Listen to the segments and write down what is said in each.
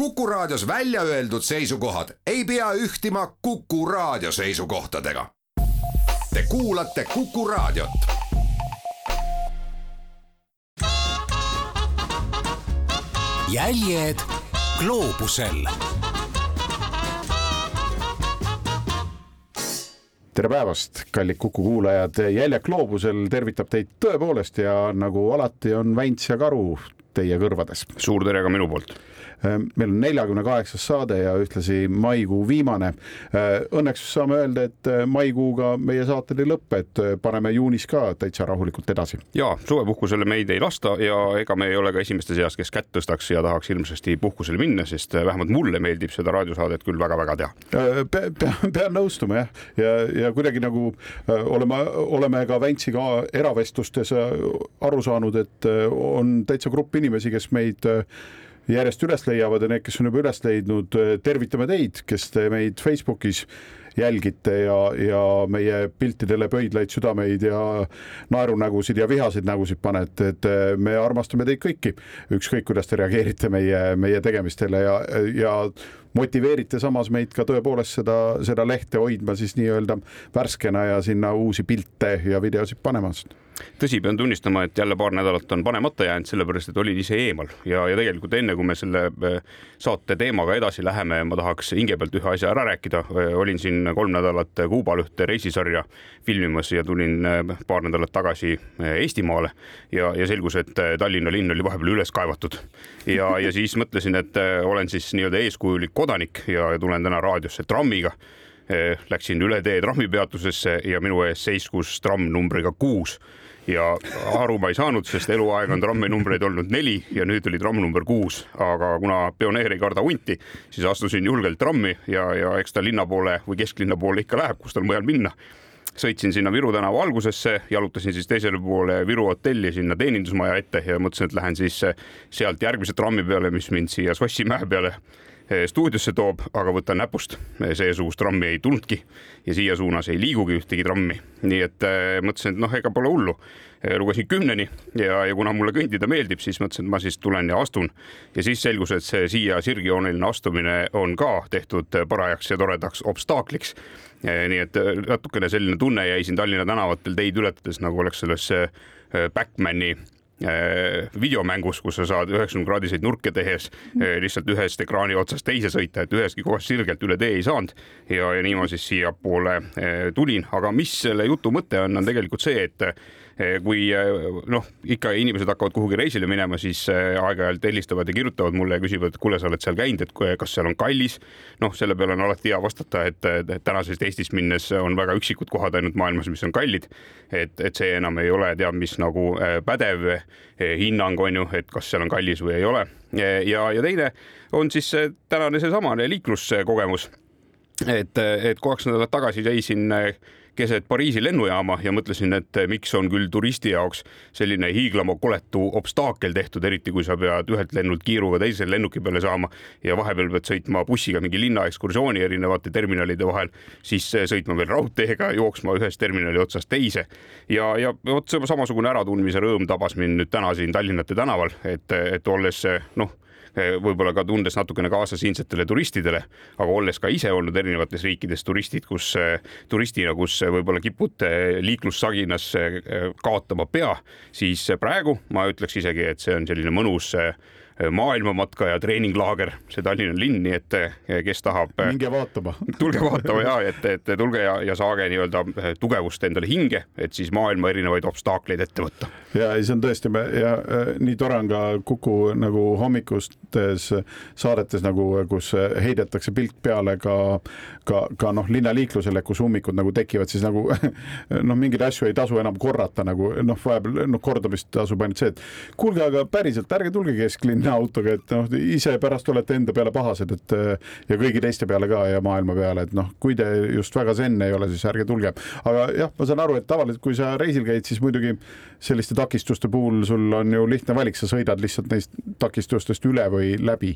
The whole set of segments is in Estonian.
Kuku Raadios välja öeldud seisukohad ei pea ühtima Kuku Raadio seisukohtadega. Te kuulate Kuku Raadiot. jäljed gloobusel tere päevast, kallid Kuku kuulajad, Jäljak gloobusel tervitab teid tõepoolest ja nagu alati on Väints ja Karu teie kõrvades. suur tere ka minu poolt Ehm, meil on neljakümne kaheksas saade ja ühtlasi maikuu viimane. Ehm, õnneks saame öelda, et eh, maikuuga meie saated ei lõppe, et paneme juunis ka täitsa rahulikult edasi. ja suvepuhkusele meid ei lasta ja ega me ei ole ka esimeste seas, kes kätt tõstaks ja tahaks hirmsasti puhkusele minna, sest vähemalt mulle meeldib seda raadiosaadet küll väga-väga teha. Ehm, pean pea, pean nõustuma jah, ja, ja, ja kuidagi nagu oleme, oleme ka Väntsiga eravestlustes aru saanud, et on täitsa grupp inimesi, kes meid järjest üles leiavad ja need, kes on juba üles leidnud, tervitame teid, kes te meid Facebookis jälgite ja, ja meie piltidele pöidlaid, südameid ja naerunägusid ja vihaseid nägusid panete, et me armastame teid kõiki, ükskõik kuidas te reageerite meie, meie tegemistele ja, ja motiveerite samas meid ka tõepoolest seda, seda lehte hoidma siis nii-öelda värskena ja sinna uusi pilte ja videosid panema tõsi, pean tunnistama, et jälle paar nädalat on panemata jäänud, sellepärast et olin ise eemal. Ja, ja tegelikult enne kui me selle äh, saate teemaga edasi läheme, ma tahaks hinge pealt ühe asja ära rääkida. Äh, olin siin kolm nädalat Kuubal ühte reisisarja filmimas ja tulin äh, paar nädalat tagasi Eestimaale. Ja, ja selgus, et Tallinna linn oli vahepeal üles kaevatud. Ja, ja siis mõtlesin, et olen siis nii-öelda eeskujulik kodanik ja, ja tulen täna raadiosse trammiga. Läksin üle tee trammipeatusesse ja minu ees seiskus tramm numbriga kuus ja aru ma ei saanud, sest eluaeg on tramminumbreid olnud neli ja nüüd oli tramm number kuus, aga kuna pioneer ei karda hunti, siis astusin julgelt trammi ja, ja eks ta linna poole või kesklinna poole ikka läheb, kus tal mujal minna sõitsin sinna Viru tänava algusesse, jalutasin siis teisele poole Viru hotelli sinna teenindusmaja ette ja mõtlesin, et lähen siis sealt järgmise trammi peale, mis mind siia Sossimäe peale Eh, stuudiosse toob, aga võtan näpust, eh, seesugust trammi ei tulnudki ja siia suunas ei liigugi ühtegi trammi. nii et mõtlesin, et noh, ega pole hullu. Lugesin kümneni ja, ja kuna mulle kõndida meeldib, siis mõtlesin, et ma siis tulen ja astun. ja siis selgus, et see siia sirgjooneline astumine on ka tehtud parajaks ja toredaks obstaakliks. nii et natukene selline tunne jäi siin Tallinna tänavatel teid ületades, nagu oleks selles Backmani Äh, videomängus, kus sa saad üheksakümne kraadiseid nurke tehes äh, lihtsalt ühest ekraani otsast teise sõita, et ühestki kohast sirgelt üle tee ei saanud. ja, ja nii ma siis siiapoole äh, tulin, aga mis selle jutu mõte on, on tegelikult see, et kui eh, noh, ikka inimesed hakkavad kuhugi reisile minema, siis eh, aeg-ajalt helistavad ja kirjutavad mulle ja küsivad, et kuule, sa oled seal käinud, et kas seal on kallis. noh, selle peale on alati hea vastata, et tänasest Eestist minnes on väga üksikud kohad ainult maailmas, mis on kallid. et, et see enam ei ole teab mis nagu pädev hinnang on ju, et kas seal on kallis või ei ole. ja, ja teine on siis tänane seesamane liikluskogemus et, et kaks nädalat tagasi seisin keset Pariisi lennujaama ja mõtlesin, et miks on küll turisti jaoks selline hiiglama koletu obstaakel tehtud, eriti kui sa pead ühelt lennult kiiruga teise lennuki peale saama ja vahepeal pead sõitma bussiga mingi linnaekskursiooni erinevate terminalide vahel, siis sõitma veel raudteega, jooksma ühest terminali otsast teise. ja, ja vot samasugune äratundmise rõõm tabas mind nüüd täna siin Tallinnate tänaval, et, et olles noh võib-olla ka tundes natukene kaasa siinsetele turistidele, aga olles ka ise olnud erinevates riikides turistid, kus eh, turistina, kus võib-olla kipud eh, liiklussaginas kaotama pea, siis praegu ma ütleks isegi, et see on selline mõnus maailmamatka ja treeninglaager, see Tallinna linn, nii et eh, kes tahab. Eh, minge vaatama tulge vaatama ja et, et tulge ja, ja saage nii-öelda eh, tugevust endale hinge, et siis maailma erinevaid obstaakleid ette võtta. ja see on tõesti ja nii tore on ka Kuku nagu hommikustes saadetes nagu, kus heidetakse pilt peale ka, ka, ka noh, linnaliiklusele, kus ummikud nagu tekivad, siis nagu noh, mingeid asju ei tasu enam korrata nagu noh, vahepeal noh, kordamist tasub ainult see, et kuulge, aga päriselt ärge tulge kesklinna autoga, et noh, ise pärast olete enda peale pahased, et ja kõigi teiste peale ka ja maailma peale, et noh, kui te just väga zen ei ole, siis ärge tulge. aga jah, ma saan aru, et tavaliselt, kui sa reisil käid, siis muidugi selliste takistuste puhul sul on ju lihtne valik, sa sõidad lihtsalt neist takistustest üle või läbi.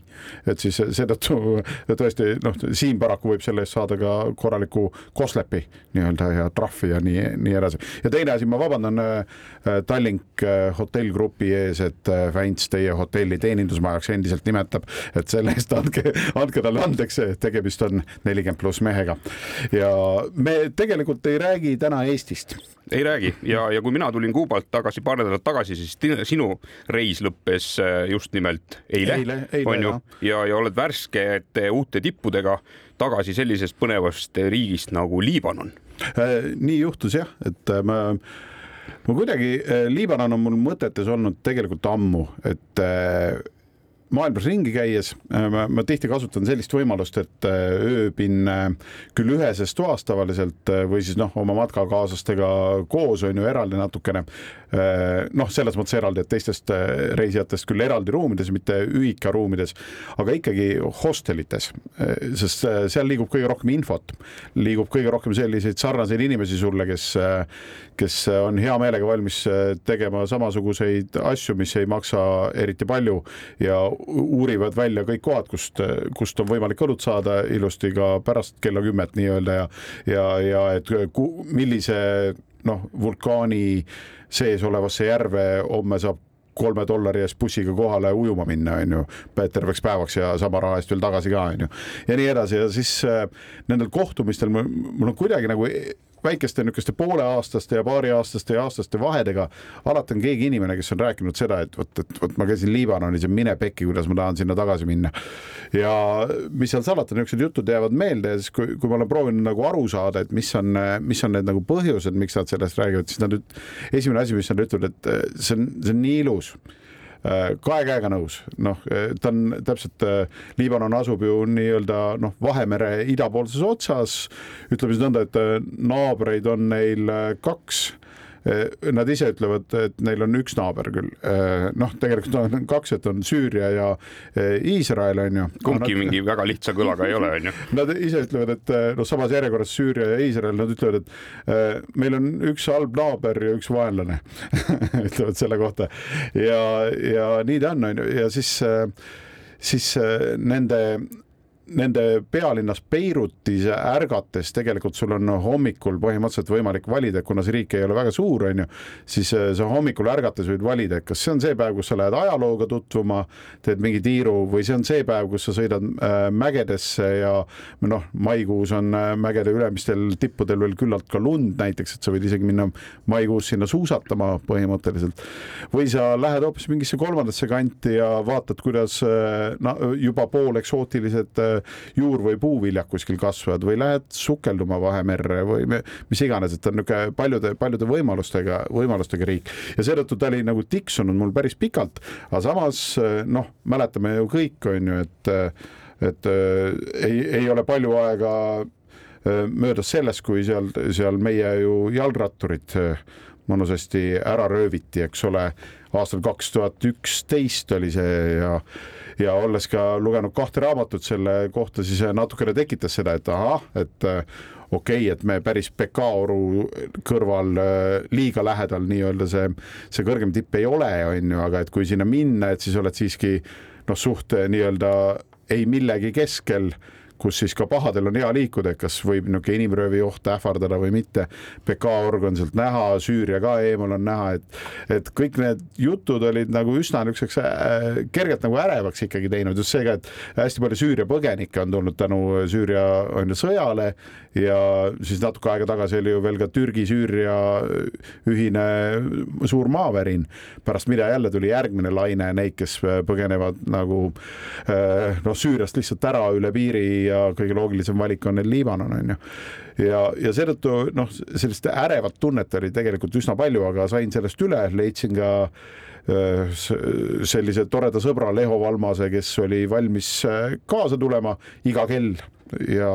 et siis seetõttu tõesti noh, siin paraku võib selle eest saada ka korraliku koslepi nii-öelda ja trahvi ja nii, nii edasi. ja teine asi, ma vabandan äh, Tallink äh, hotellgrupi ees, et Väints, teie hotelli teenindajad teenindusmajaks endiselt nimetab, et selle eest andke, andke talle andeks, tegemist on nelikümmend pluss mehega. ja me tegelikult ei räägi täna Eestist ei räägi ja, ja kui mina tulin Kuubalt tagasi paar nädalat tagasi, siis sinu reis lõppes äh, just nimelt eile, eile, eile, on ju, ja, ja oled värskete uute tippudega tagasi sellisest põnevast riigist nagu Liibanon. Äh, nii juhtus jah, et äh, ma kuidagi, Liibanon on mul mõtetes olnud tegelikult ammu, et maailmas ringi käies äh, ma, ma tihti kasutan sellist võimalust, et äh, ööbin äh, küll üheses toas tavaliselt või siis noh, oma matkakaaslastega koos on ju eraldi natukene. noh, selles mõttes eraldi, et teistest reisijatest küll eraldi ruumides, mitte ühikaruumides, aga ikkagi hostelites, sest seal liigub kõige rohkem infot, liigub kõige rohkem selliseid sarnaseid inimesi sulle, kes, kes on hea meelega valmis tegema samasuguseid asju, mis ei maksa eriti palju ja uurivad välja kõik kohad, kust, kust on võimalik õlut saada ilusti ka pärast kella kümmet nii-öelda ja, ja, ja et ku, millise noh, vulkaani sees olevasse järve homme saab kolme dollari eest bussiga kohale ujuma minna, on ju, terveks päevaks ja sama raha eest veel tagasi ka, on ju. ja nii edasi ja siis äh, nendel kohtumistel mul, mul on kuidagi nagu väikeste niisuguste pooleaastaste ja paariaastaste ja aastaste vahedega alati on keegi inimene, kes on rääkinud seda, et vot, et vot ma käisin Liibanonis ja mine pekki, kuidas ma tahan sinna tagasi minna. ja mis seal salata, niisugused jutud jäävad meelde ja siis, kui, kui ma olen proovinud nagu aru saada, et mis on, mis on need nagu põhjused, miks nad sellest räägivad, siis nad esimene asi, mis nad ütlevad, et see on, see on nii ilus kahe käega nõus, noh, äh, ta on täpselt, äh, Liibanon asub ju nii-öelda noh, Vahemere idapoolses otsas, ütleme siis nõnda, et naabreid on neil kaks nad ise ütlevad, et neil on üks naaber küll, eh, noh, tegelikult on kaks, et on Süüria ja eh, Iisrael on ju. kumbki nad... mingi väga lihtsa kõlaga ei ole, on ju. Nad ise ütlevad, et noh, samas järjekorras Süüria ja Iisrael, nad ütlevad, et meil on üks halb naaber ja üks vaenlane ütlevad selle kohta ja, ja nii ta on, on ju, ja siis siis nende nende pealinnas Beirutis ärgates tegelikult sul on hommikul põhimõtteliselt võimalik valida, kuna see riik ei ole väga suur, on ju, siis äh, sa hommikul ärgates võid valida, et kas see on see päev, kus sa lähed ajalooga tutvuma, teed mingi tiiru või see on see päev, kus sa sõidad äh, mägedesse ja noh, maikuus on äh, mägede ülemistel tippudel veel küllalt ka lund näiteks, et sa võid isegi minna maikuus sinna suusatama põhimõtteliselt. või sa lähed hoopis mingisse kolmandasse kanti ja vaatad, kuidas no juba pooleksotilised juur- või puuviljak kuskil kasvavad või lähed sukelduma Vahemerre või mis iganes, et on niisugune paljude, paljude võimalustega, võimalustega riik. Ja seetõttu ta oli nagu tiksunud mul päris pikalt, aga samas noh, mäletame ju kõik, on ju, et et äh, ei, ei ole palju aega möödas sellest, kui seal, seal meie ju jalgratturid mõnusasti ära rööviti, eks ole, aastal kaks tuhat üksteist oli see ja ja olles ka lugenud kahte raamatut selle kohta, siis natukene tekitas seda, et ahah, et äh, okei okay,, et me päris Pekaoru kõrval äh, liiga lähedal nii-öelda see, see kõrgem tipp ei ole, on ju, aga et kui sinna minna, et siis oled siiski noh, suht äh, nii-öelda ei millegi keskel kus siis ka pahadel on hea liikuda, et kas võib niisugune inimröövi oht ähvardada või mitte. PK org on sealt näha, Süüria ka eemal on näha, et, et kõik need jutud olid nagu üsna niisuguseks äh, kergelt nagu ärevaks ikkagi teinud, just see ka, et hästi palju Süüria põgenikke on tulnud tänu Süüria on ju sõjale ja siis natuke aega tagasi oli ju veel ka Türgi-Süüria ühine suur maavärin, pärast mida jälle tuli järgmine laine neid, kes põgenevad nagu äh, noh, Süüriast lihtsalt ära üle piiri ja kõige loogilisem valik on neil Liibanon, on ju. ja, ja seetõttu noh, sellist ärevat tunnet oli tegelikult üsna palju, aga sain sellest üle, leidsin ka sellise toreda sõbra Leho Valmase, kes oli valmis äh, kaasa tulema iga kell ja,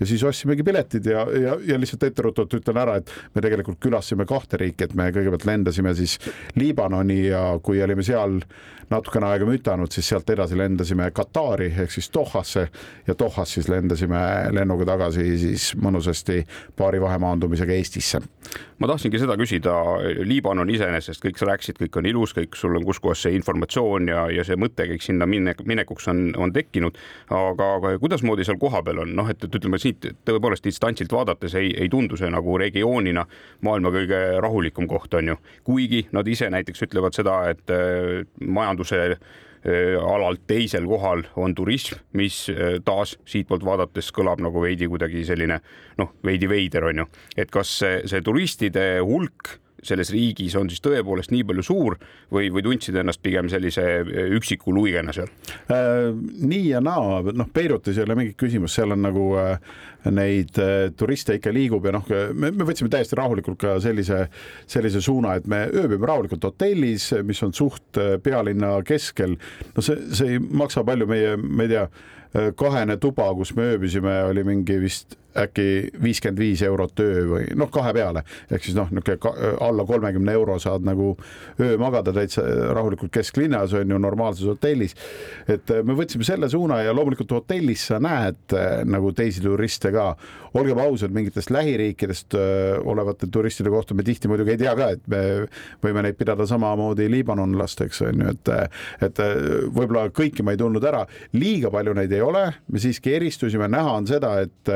ja siis ostsimegi piletid ja, ja, ja lihtsalt etteruttavalt ütlen ära, et me tegelikult külastasime kahte riiki, et me kõigepealt lendasime siis Liibanoni ja kui olime seal natukene aega mütanud, siis sealt edasi lendasime Katari ehk siis Dohasse ja Dohas siis lendasime lennuga tagasi siis mõnusasti paari vahemaandumisega Eestisse. ma tahtsingi seda küsida, Liibanon iseenesest, kõik sa rääkisid, kõik on ilus, kõik sul on, kus kohas see informatsioon ja, ja see mõte kõik sinna minne, minekuks on, on tekkinud, aga, aga kuidasmoodi seal kohapeal on, noh, et, et ütleme siit tõepoolest distantsilt vaadates ei, ei tundu see nagu regioonina maailma kõige rahulikum koht on ju, kuigi nad ise näiteks ütlevad seda, et majandus majanduse alalt teisel kohal on turism, mis taas siitpoolt vaadates kõlab nagu veidi kuidagi selline noh, veidi veider on ju, et kas see, see turistide hulk selles riigis on siis tõepoolest nii palju suur või, või tundsid ennast pigem sellise üksiku luigena seal äh,? nii ja naa, noh, Beirutis ei ole mingit küsimust, seal on nagu äh, neid äh, turiste ikka liigub ja noh, me, me võtsime täiesti rahulikult ka sellise, sellise suuna, et me ööbime rahulikult hotellis, mis on suht äh, pealinna keskel. no see, see ei maksa palju, meie, ma ei tea, äh, kahene tuba, kus me ööbisime, oli mingi vist äkki viiskümmend viis eurot öö või noh, kahe peale ehk siis noh, niisugune alla kolmekümne euro saad nagu öö magada täitsa rahulikult kesklinnas on ju normaalses hotellis. et äh, me võtsime selle suuna ja loomulikult hotellis sa näed äh, nagu teisi turiste ka. olgem ausad, mingitest lähiriikidest äh, olevate turistide kohta me tihti muidugi ei tea ka, et me võime neid pidada samamoodi liibanonlasteks on ju, et, et võib-olla kõiki ma ei tundnud ära, liiga palju neid ei ole, me siiski eristusime, näha on seda, et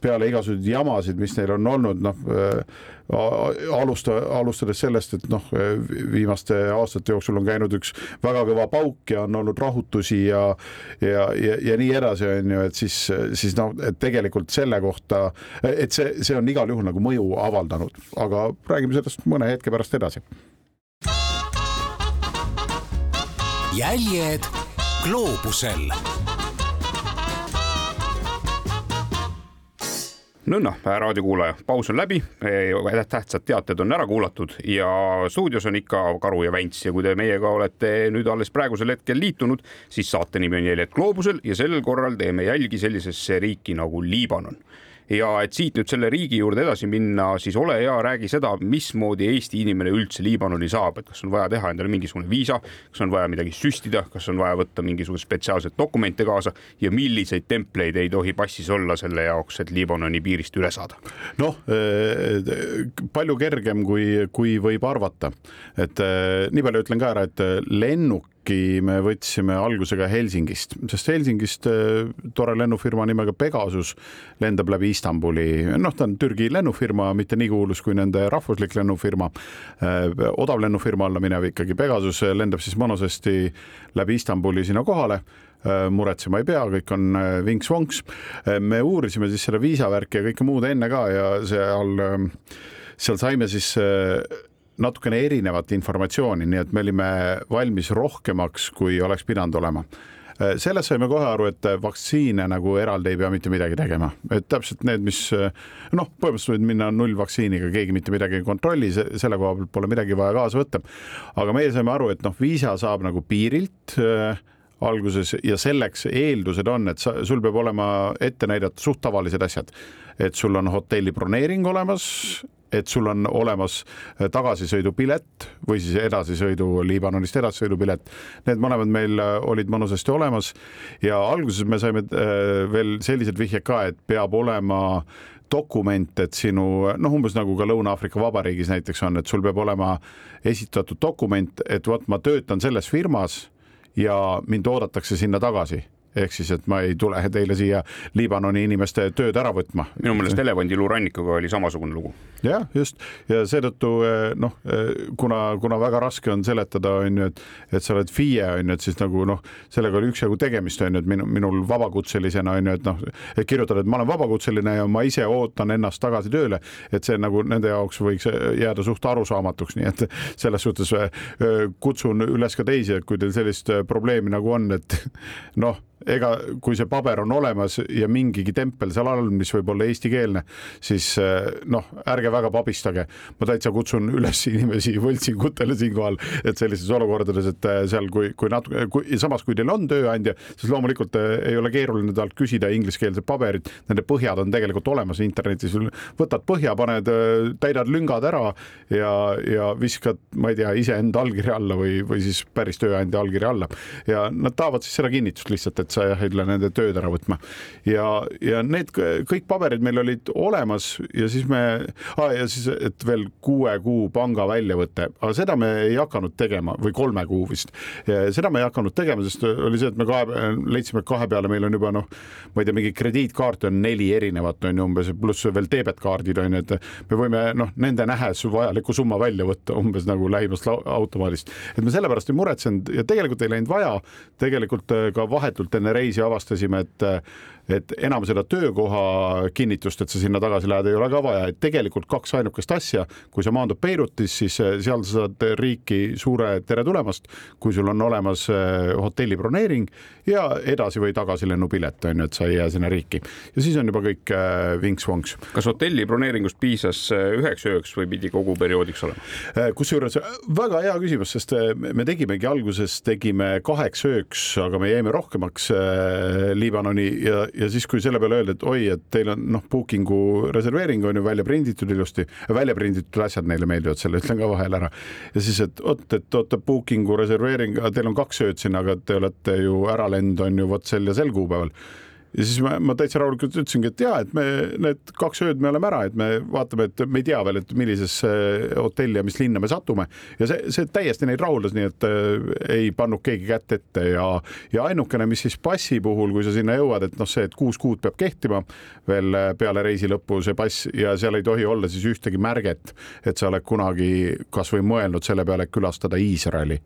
peale igasuguseid jamasid, mis neil on olnud, noh äh, alusta, alustades sellest, et noh, viimaste aastate jooksul on käinud üks väga kõva pauk ja on olnud rahutusi ja ja, ja, ja nii edasi, on ju, et siis, siis noh, et tegelikult selle kohta, et see, see on igal juhul nagu mõju avaldanud, aga räägime sellest mõne hetke pärast edasi. jäljed gloobusel nõnda, raadiokuulaja, paus on läbi, tähtsad teated on ära kuulatud ja stuudios on ikka Karu ja Vänts ja kui te meiega olete nüüd alles praegusel hetkel liitunud, siis saate nimi on Jäljed gloobusel ja sel korral teeme jälgi sellisesse riiki nagu Liibanon ja et siit nüüd selle riigi juurde edasi minna, siis ole hea, räägi seda, mismoodi Eesti inimene üldse Liibanoni saab, et kas on vaja teha endale mingisugune viisa, kas on vaja midagi süstida, kas on vaja võtta mingisuguseid spetsiaalseid dokumente kaasa ja milliseid templeid ei tohi passis olla selle jaoks, et Liibanoni piirist üle saada? noh, eh, palju kergem, kui, kui võib arvata, et eh, nii palju ütlen ka ära, et lennuk lennuki me võtsime algusega Helsingist, sest Helsingist äh, tore lennufirma nimega Pegasus lendab läbi Istanbuli, noh, ta on Türgi lennufirma, mitte nii kuulus kui nende rahvuslik lennufirma. Äh, odavlennufirma alla minev ikkagi Pegasus lendab siis mõnusasti läbi Istanbuli sinna kohale äh, muretsema ei pea, kõik on vinks-vonks. me uurisime siis selle viisavärki ja kõike muud enne ka ja seal, seal saime siis natukene erinevat informatsiooni, nii et me olime valmis rohkemaks, kui oleks pidanud olema. Sellest saime kohe aru, et vaktsiine nagu eraldi ei pea mitte midagi tegema, et täpselt need, mis noh, põhimõtteliselt võid minna nullvaktsiiniga, keegi mitte midagi ei kontrolli, selle koha pealt pole midagi vaja kaasa võtta. aga meie saime aru, et noh, viisa saab nagu piirilt äh, alguses ja selleks eeldused on, et sa, sul peab olema ette näidata suht tavalised asjad, et sul on hotelli broneering olemas et sul on olemas äh, tagasisõidupilet või siis edasisõidu Liibanonist edasisõidupilet. Need mõlemad meil äh, olid mõnusasti olemas ja alguses me saime äh, veel sellised vihjed ka, et peab olema dokument, et sinu noh, umbes nagu ka Lõuna-Aafrika Vabariigis näiteks on, et sul peab olema esitatud dokument, et vot ma töötan selles firmas ja mind oodatakse sinna tagasi ehk siis, et ma ei tule teile siia Liibanoni inimeste tööd ära võtma. minu meelest elevandiluu rannikuga oli samasugune lugu. jah, just ja seetõttu eh, noh, eh, kuna, kuna väga raske on seletada, on ju, et, et sa oled FIE on ju, et siis nagu noh, sellega oli üksjagu tegemist on ju, et minu, minul vabakutselisena on ju, et noh, kirjutada, et ma olen vabakutseline ja ma ise ootan ennast tagasi tööle, et see nagu nende jaoks võiks jääda suht arusaamatuks, nii et selles suhtes eh, kutsun üles ka teisi, et kui teil sellist probleemi nagu on, et noh ega kui see paber on olemas ja mingigi tempel seal all, mis võib olla eestikeelne, siis eh, noh, ärge väga pabistage. ma täitsa kutsun üles inimesi võltsingutele siinkohal, et sellistes olukordades, et eh, seal, kui, kui natuke, kui samas, kui teil on tööandja, siis loomulikult eh, ei ole keeruline talt küsida ingliskeelsed paberid, nende põhjad on tegelikult olemas internetis, võtad põhja, paned, täidad lüngad ära ja, ja viskad, ma ei tea, iseenda allkirja alla või, või siis päris tööandja allkirja alla. Ja nad tahavad siis seda kinnitust lihtsalt, et sa jah ei tule nende tööd ära võtma. ja, ja need kõik paberid meil olid olemas ja siis me ah,, ja siis, et veel kuue kuu panga väljavõte, aga seda me ei hakanud tegema või kolme kuu vist. seda me ei hakanud tegema, sest oli see, et me kahe, leidsime, et kahe peale meil on juba noh, ma ei tea, mingi krediitkaarte on neli erinevat on ju umbes, pluss veel debetkaardid on ju, et me võime noh, nende nähes vajaliku summa välja võtta umbes nagu lähimast automaadist, et me sellepärast ei muretsenud ja tegelikult ei läinud vaja. tegelikult äh, ka vahetult enne reisi avastasime, et et enam seda töökoha kinnitust, et sa sinna tagasi lähed, ei ole ka vaja, et tegelikult kaks ainukest asja, kui sa maandud Beirutis, siis eh, seal sa saad riiki suure tere tulemast, kui sul on olemas eh, hotelli broneering ja edasi või tagasi lennupilet on ju, et sa ei jää sinna riiki ja siis on juba kõik eh, vinks-vonks. kas hotelli broneeringust piisas üheks ööks või pidi kogu perioodiks olema? kusjuures väga hea küsimus, sest me tegimegi alguses tegime kaheks ööks, aga me jäime rohkemaks Liibanoni ja, ja siis, kui selle peale öeldi, et oi, et teil on noh, booking'u reserveering on ju välja prinditud ilusti, välja prinditud asjad neile meeldivad, selle ütlen ka vahele ära. ja siis, et oot, et oota, booking'u reserveering, teil on kaks ööd siin, aga te olete ju äralend on ju vot sel ja sel kuupäeval ja siis ma, ma täitsa rahulikult ütlesingi, et ja et me need kaks ööd me oleme ära, et me vaatame, et me ei tea veel, et millisesse hotelli ja mis linna me satume. Ja see, see täiesti neid rahuldas, nii et äh, ei pannud keegi kätt ette ja, ja ainukene, mis siis passi puhul, kui sa sinna jõuad, et noh, see, et kuus kuud peab kehtima veel äh, peale reisi lõppu see pass ja seal ei tohi olla siis ühtegi märget, et sa oled kunagi kasvõi mõelnud selle peale, et külastada Iisraeli,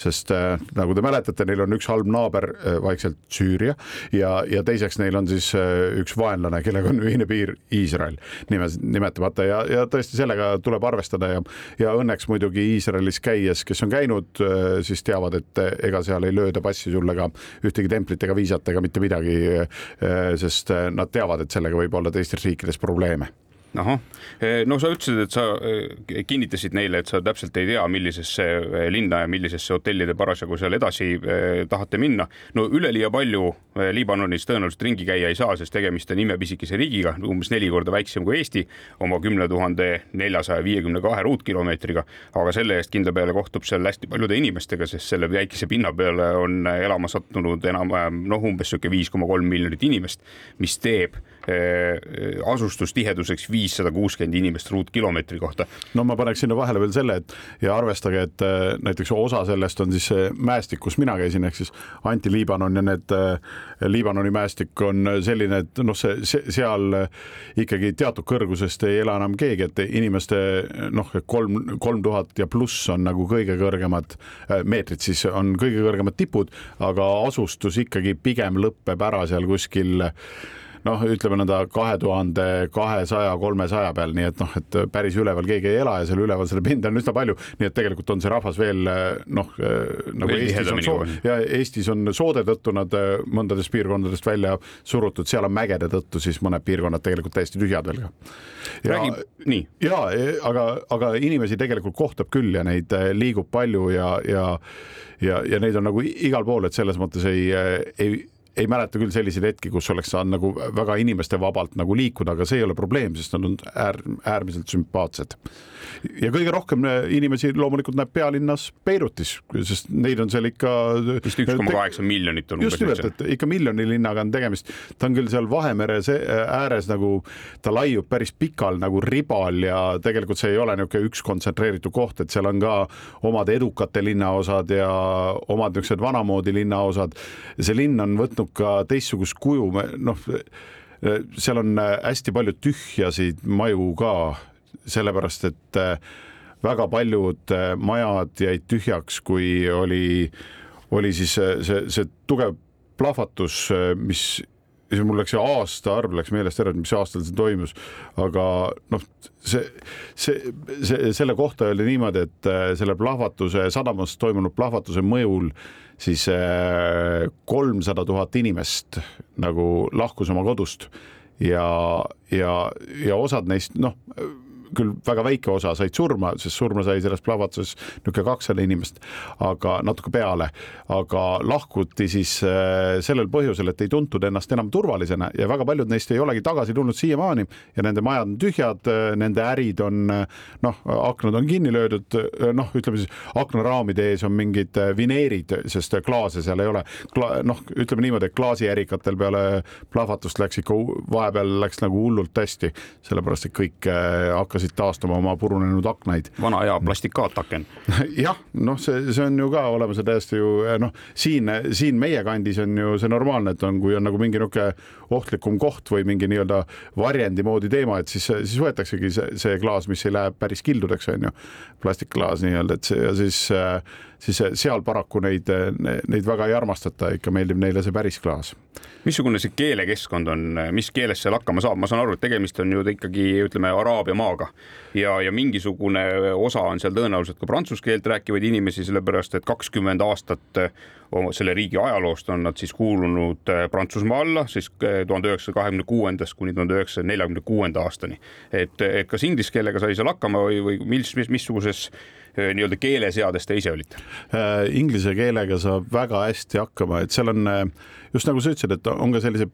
sest äh, nagu te mäletate, neil on üks halb naaber äh, vaikselt Süüria ja, ja teiseks teiseks neil on siis äh, üks vaenlane, kellega on ühine piir Iisrael nime, nimetamata ja, ja tõesti sellega tuleb arvestada ja, ja õnneks muidugi Iisraelis käies, kes on käinud, äh, siis teavad, et äh, ega seal ei lööda passi sulle ka ühtegi templit ega viisat ega mitte midagi. sest nad teavad, et sellega võib olla teistes riikides probleeme ahah, eh, no sa ütlesid, et sa eh, kinnitasid neile, et sa täpselt ei tea, millisesse eh, linna ja millisesse hotelli te parasjagu seal edasi tahate minna. no üleliia palju Liibanonis tõenäoliselt ringi käia ei saa, sest tegemist on imepisikese riigiga, umbes neli korda väiksem kui Eesti, oma kümne tuhande neljasaja viiekümne kahe ruutkilomeetriga. aga selle eest kindla peale kohtub seal hästi paljude inimestega, sest selle väikese pinna peale on elama sattunud enam-vähem noh, umbes sihuke viis koma kolm miljonit inimest, mis teeb asustustiheduseks viis viissada kuuskümmend inimest ruutkilomeetri kohta. no ma paneks sinna vahele veel selle, et ja arvestage, et äh, näiteks osa sellest on siis see mäestik, kus mina käisin, ehk siis Anti-Liibanon ja need äh, Liibanoni mäestik on selline, et noh, see, see seal ikkagi teatud kõrgusest ei ela enam keegi, et inimeste noh, kolm, kolm tuhat ja pluss on nagu kõige kõrgemad äh, meetrid, siis on kõige kõrgemad tipud, aga asustus ikkagi pigem lõpeb ära seal kuskil noh, ütleme nõnda kahe tuhande kahesaja, kolmesaja peal, nii et noh, et päris üleval keegi ei ela ja seal üleval seda pinda on üsna palju, nii et tegelikult on see rahvas veel noh, nagu veel Eestis on soo- ja Eestis on soode tõttu nad äh, mõndadest piirkondadest välja surutud, seal on mägede tõttu siis mõned piirkonnad tegelikult täiesti tühjad veel ka. räägib nii. ja, aga, aga inimesi tegelikult kohtab küll ja neid liigub palju ja, ja ja, ja neid on nagu igal pool, et selles mõttes ei, ei ei mäleta küll selliseid hetki, kus oleks saanud nagu väga inimestevabalt nagu liikuda, aga see ei ole probleem, sest nad on äär, äärmiselt sümpaatsed. ja kõige rohkem äh, inimesi loomulikult näeb pealinnas Beirutis, sest neid on seal ikka. vist üks koma kaheksa miljonit on. just nimelt, et ikka miljoni linnaga on tegemist, ta on küll seal Vahemere äh, ääres nagu, ta laiub päris pikal nagu ribal ja tegelikult see ei ole niisugune üks kontsentreeritud koht, et seal on ka omad edukate linnaosad ja omad niisugused vanamoodi linnaosad. see linn on võtnud ka teistsugust kuju, noh, seal on hästi palju tühjasid maju ka, sellepärast et äh, väga paljud äh, majad jäid tühjaks, kui oli, oli siis see, see, see tugev plahvatus, mis siis mul läks see aastaarv läks meelest ära, et mis aastal see toimus, aga noh, see, see, see, selle kohta öeldi niimoodi, et selle plahvatuse, sadamas toimunud plahvatuse mõjul siis äh, kolmsada tuhat inimest nagu lahkus oma kodust ja, ja, ja osad neist noh, küll väga väike osa said surma, sest surma sai selles plahvatuses niisugune kakssada inimest, aga natuke peale, aga lahkuti siis äh, sellel põhjusel, et ei tuntud ennast enam turvalisena ja väga paljud neist ei olegi tagasi tulnud siiamaani ja nende majad on tühjad, nende ärid on noh, aknad on kinni löödud, noh, ütleme siis aknaraamide ees on mingid vineerid, sest klaase seal ei ole. noh, ütleme niimoodi, et klaasiärikatel peale plahvatust läks ikka vahepeal läks nagu hullult hästi, sellepärast et kõik äh, hakkasid taastama oma purunenud aknaid. vana hea plastikaataken jah, noh, see, see on ju ka olemas ja täiesti ju äh, noh, siin, siin meie kandis on ju see normaalne, et on, kui on nagu mingi niisugune ohtlikum koht või mingi nii-öelda varjendi moodi teema, et siis, siis võetaksegi see, see klaas, mis ei lähe päris kildudeks, on ju, plastikklaas nii-öelda, et see ja siis äh, siis seal paraku neid, neid väga ei armastata, ikka meeldib neile see päris klaas. missugune see keelekeskkond on, mis keeles seal hakkama saab, ma saan aru, et tegemist on ju ikkagi ütleme araabia maaga ja, ja mingisugune osa on seal tõenäoliselt ka prantsuse keelt rääkivaid inimesi, sellepärast et kakskümmend aastat selle riigi ajaloost on nad siis kuulunud Prantsusmaa alla siis tuhande üheksasaja kahekümne kuuendast kuni tuhande üheksasaja neljakümne kuuenda aastani. et, et kas inglise keelega sai seal hakkama või, või mis, mis, missuguses Äh, nii-öelda keeleseades te ise olite? Äh, inglise keelega saab väga hästi hakkama, et seal on äh, just nagu sa ütlesid, et on ka sellised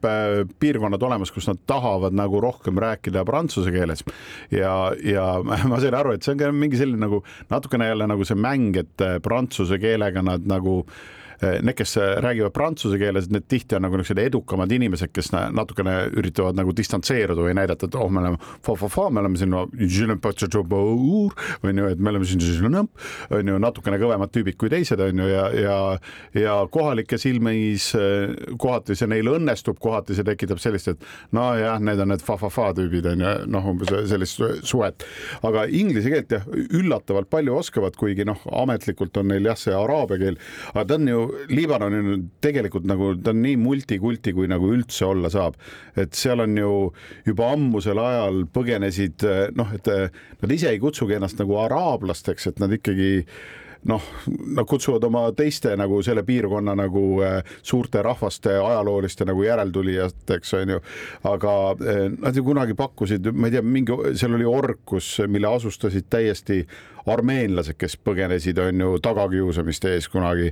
piirkonnad olemas, kus nad tahavad nagu rohkem rääkida prantsuse keeles ja, ja ma sain aru, et see on ka mingi selline nagu natukene jälle nagu see mäng, et prantsuse keelega nad nagu äh, need, kes eh, räägivad prantsuse keeles, need tihti on nagu niisugused edukamad inimesed, kes natukene üritavad nagu distantseeruda või näidata, et oh, me oleme fa-fa-fa, me oleme siin on ju, et me oleme siin on ju natukene kõvemad tüübid kui teised on ju ja, ja ja kohalike silmis eh, kohati see neil õnnestub, kohati see tekitab sellist, et nojah, need on need fa-fa-fa tüübid on ju, noh, umbes sellist suhet, aga inglise keelt jah, üllatavalt palju oskavad, kuigi noh, ametlikult on neil jah, see araabia keel, aga ta on ju Liibanon on tegelikult nagu ta on nii multikulti, kui nagu üldse olla saab, et seal on ju juba ammusel ajal põgenesid noh, et nad ise ei kutsugi ennast nagu araablasteks, et nad ikkagi noh, nad kutsuvad oma teiste nagu selle piirkonna nagu äh, suurte rahvaste ajalooliste nagu järeltulijateks onju, aga äh, nad ju kunagi pakkusid, ma ei tea, mingi, seal oli orkus, mille asustasid täiesti armeenlased, kes põgenesid, on ju, tagakiusamiste ees kunagi.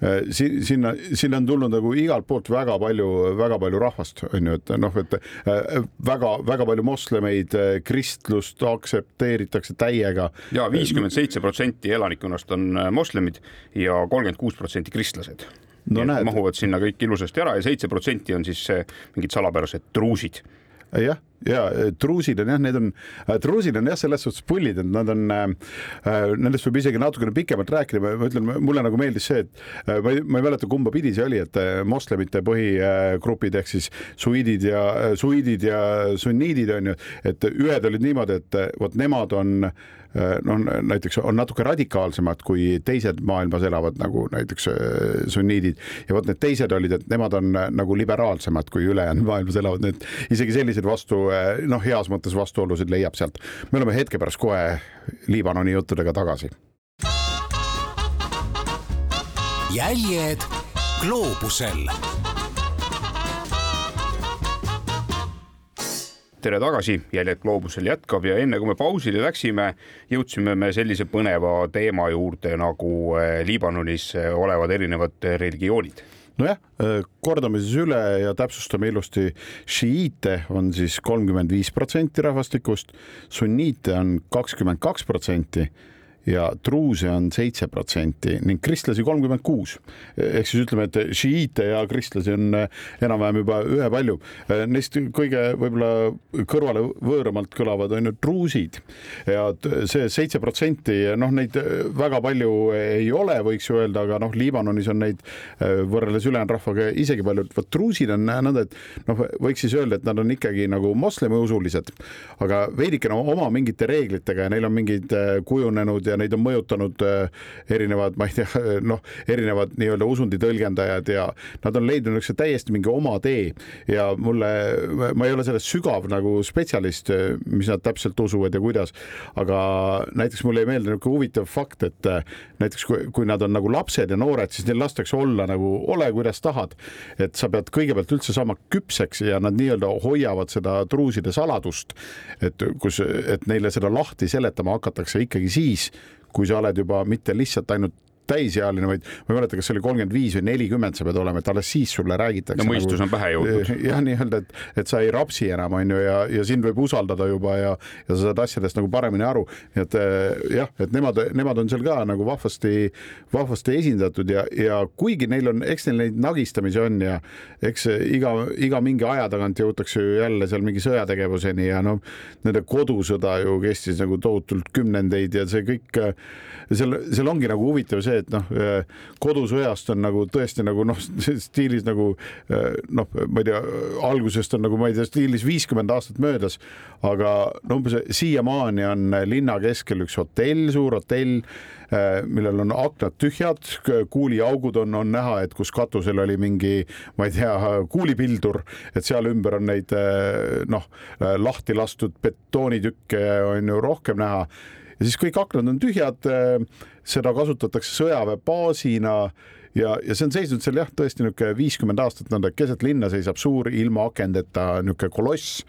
Äh, si-, sinna, sinna on tulnud nagu igalt poolt väga palju, väga palju rahvast, on ju, et noh, et väga-väga äh, palju moslemeid, äh, kristlust aktsepteeritakse täiega. ja viiskümmend seitse protsenti elanikkonnast on moslemid ja kolmkümmend kuus protsenti kristlased. No, mahuvad sinna kõik ilusasti ära ja seitse protsenti on siis mingid salapärased truusid. Jah, ja truusid on jah, need on, truusid on jah, selles suhtes pullid, et nad on äh,, nendest võib isegi natukene pikemalt rääkida, ma ütlen, mulle nagu meeldis see, et ma ei, ma ei mäleta, kumba pidi see oli, et moslemite põhigrupid ehk siis suiidid ja suiidid ja sunniidid on ju, et ühed olid niimoodi, et vot nemad on noh, näiteks on natuke radikaalsemad kui teised maailmas elavad nagu näiteks sunniidid. Ja vot need teised olid, et nemad on nagu liberaalsemad kui ülejäänud maailmas elavad, need isegi selliseid vastu noh, heas mõttes vastuolusid leiab sealt. me oleme hetke pärast kohe Liibanoni juttudega tagasi. jäljed gloobusel tere tagasi, Jäljed gloobusel jätkab ja enne kui me pausile läksime, jõudsime me sellise põneva teema juurde nagu eh, Liibanonis eh, olevad erinevad religioonid nojah, eh, kordame siis üle ja täpsustame ilusti. šiiite on siis kolmkümmend viis protsenti rahvastikust, sunniite on kakskümmend kaks protsenti ja truuse on seitse protsenti ning kristlasi kolmkümmend kuus. ehk siis ütleme, et šiiite ja kristlasi on eh, enam-vähem juba ühepalju. Eh, neist kõige võib-olla kõrvale võõramalt kõlavad on ju truusid ja see seitse protsenti, noh, neid väga palju ei ole, võiks ju öelda, aga noh, Liibanonis on neid eh, võrreldes ülejäänud rahvaga isegi palju, vot truusid on nõnda, et noh, võiks siis öelda, et nad on ikkagi nagu moslemiusulised, aga veidikene oma mingite reeglitega ja neil on mingid kujunenud ja neid on mõjutanud äh, erinevad, ma ei tea, noh, erinevad nii-öelda usundi tõlgendajad ja nad on leidnud niisuguse täiesti mingi oma tee ja mulle, ma ei ole selles sügav nagu spetsialist, mis nad täpselt usuvad ja kuidas, aga näiteks mulle jäi meelde niisugune huvitav fakt, et äh, näiteks kui, kui nad on nagu lapsed ja noored, siis neil lastakse olla nagu ole, kuidas tahad. et sa pead kõigepealt üldse saama küpseks ja nad nii-öelda hoiavad seda truuside saladust, et kus, et neile seda lahti seletama hakatakse ikkagi siis, kui sa oled juba mitte lihtsalt ainult täisealine, vaid ma ei mäleta, kas see oli kolmkümmend viis või nelikümmend sa pead olema, et alles siis sulle räägitakse. no mõistus nagu, on pähe jõudnud. jah, nii-öelda, et, et sa ei rapsi enam, on ju, ja, ja sind võib usaldada juba ja, ja sa saad asjadest nagu paremini aru. nii et eh, jah, et nemad, nemad on seal ka nagu vahvasti, vahvasti esindatud ja, ja kuigi neil on, eks neil neid nagistamisi on ja eks iga, iga mingi aja tagant jõutakse ju jälle seal mingi sõjategevuseni ja noh, nende kodusõda ju kestis nagu tohutult kümnendeid ja see kõik, seal, seal ongi nagu huvitav see, et noh, kodusõjast on nagu tõesti nagu noh, stiilis nagu noh, ma ei tea, algusest on nagu ma ei tea, stiilis viiskümmend aastat möödas, aga no umbes siiamaani on linna keskel üks hotell, suur hotell, millel on aknad tühjad, kuuliaugud on, on näha, et kus katusel oli mingi, ma ei tea, kuulipildur, et seal ümber on neid noh, lahti lastud betoonitükke on ju rohkem näha. Ja siis kõik aknad on tühjad, seda kasutatakse sõjaväebaasina ja, ja see on seisnud seal jah, tõesti niisugune viiskümmend aastat nõnda, keset linna seisab suur ilma akendeta niisugune koloss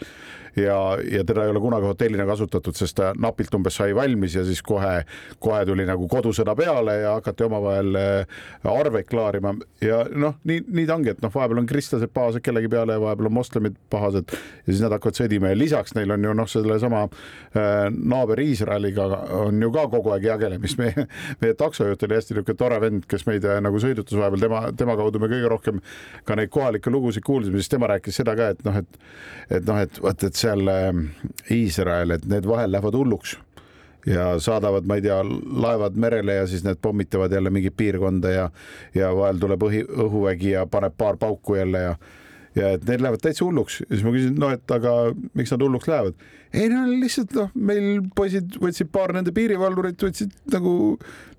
ja, ja teda ei ole kunagi hotellina kasutatud, sest ta napilt umbes sai valmis ja siis kohe, kohe tuli nagu kodusõda peale ja hakati omavahel äh, arveid klaarima. Ja noh, nii, nii ta ongi, et noh, vahepeal on kristlased pahased kellegi peale ja vahepeal on moslemid pahased ja siis nad hakkavad sõdima ja lisaks neil on ju noh, sellesama äh, naaber Iisraeliga on ju ka kogu aeg jagelemist, meie, meie taksojuht oli hästi niisugune tore vend, kes meid äh, nagu sõidutas vahepeal, tema, tema kaudu me kõige rohkem ka neid kohalikke lugusid kuulsime, siis tema rääkis seda ka, et noh, et et noh, et vot, et seal ähm, Iisrael, et need vahel lähevad hulluks ja saadavad, ma ei tea, laevad merele ja siis need pommitavad jälle mingit piirkonda ja ja vahel tuleb õhi, õhuvägi ja paneb paar pauku jälle ja ja et need lähevad täitsa hulluks ja siis ma küsin, no et aga miks nad hulluks lähevad? Ei no lihtsalt noh, meil poisid võtsid paar nende piirivalvurit võtsid nagu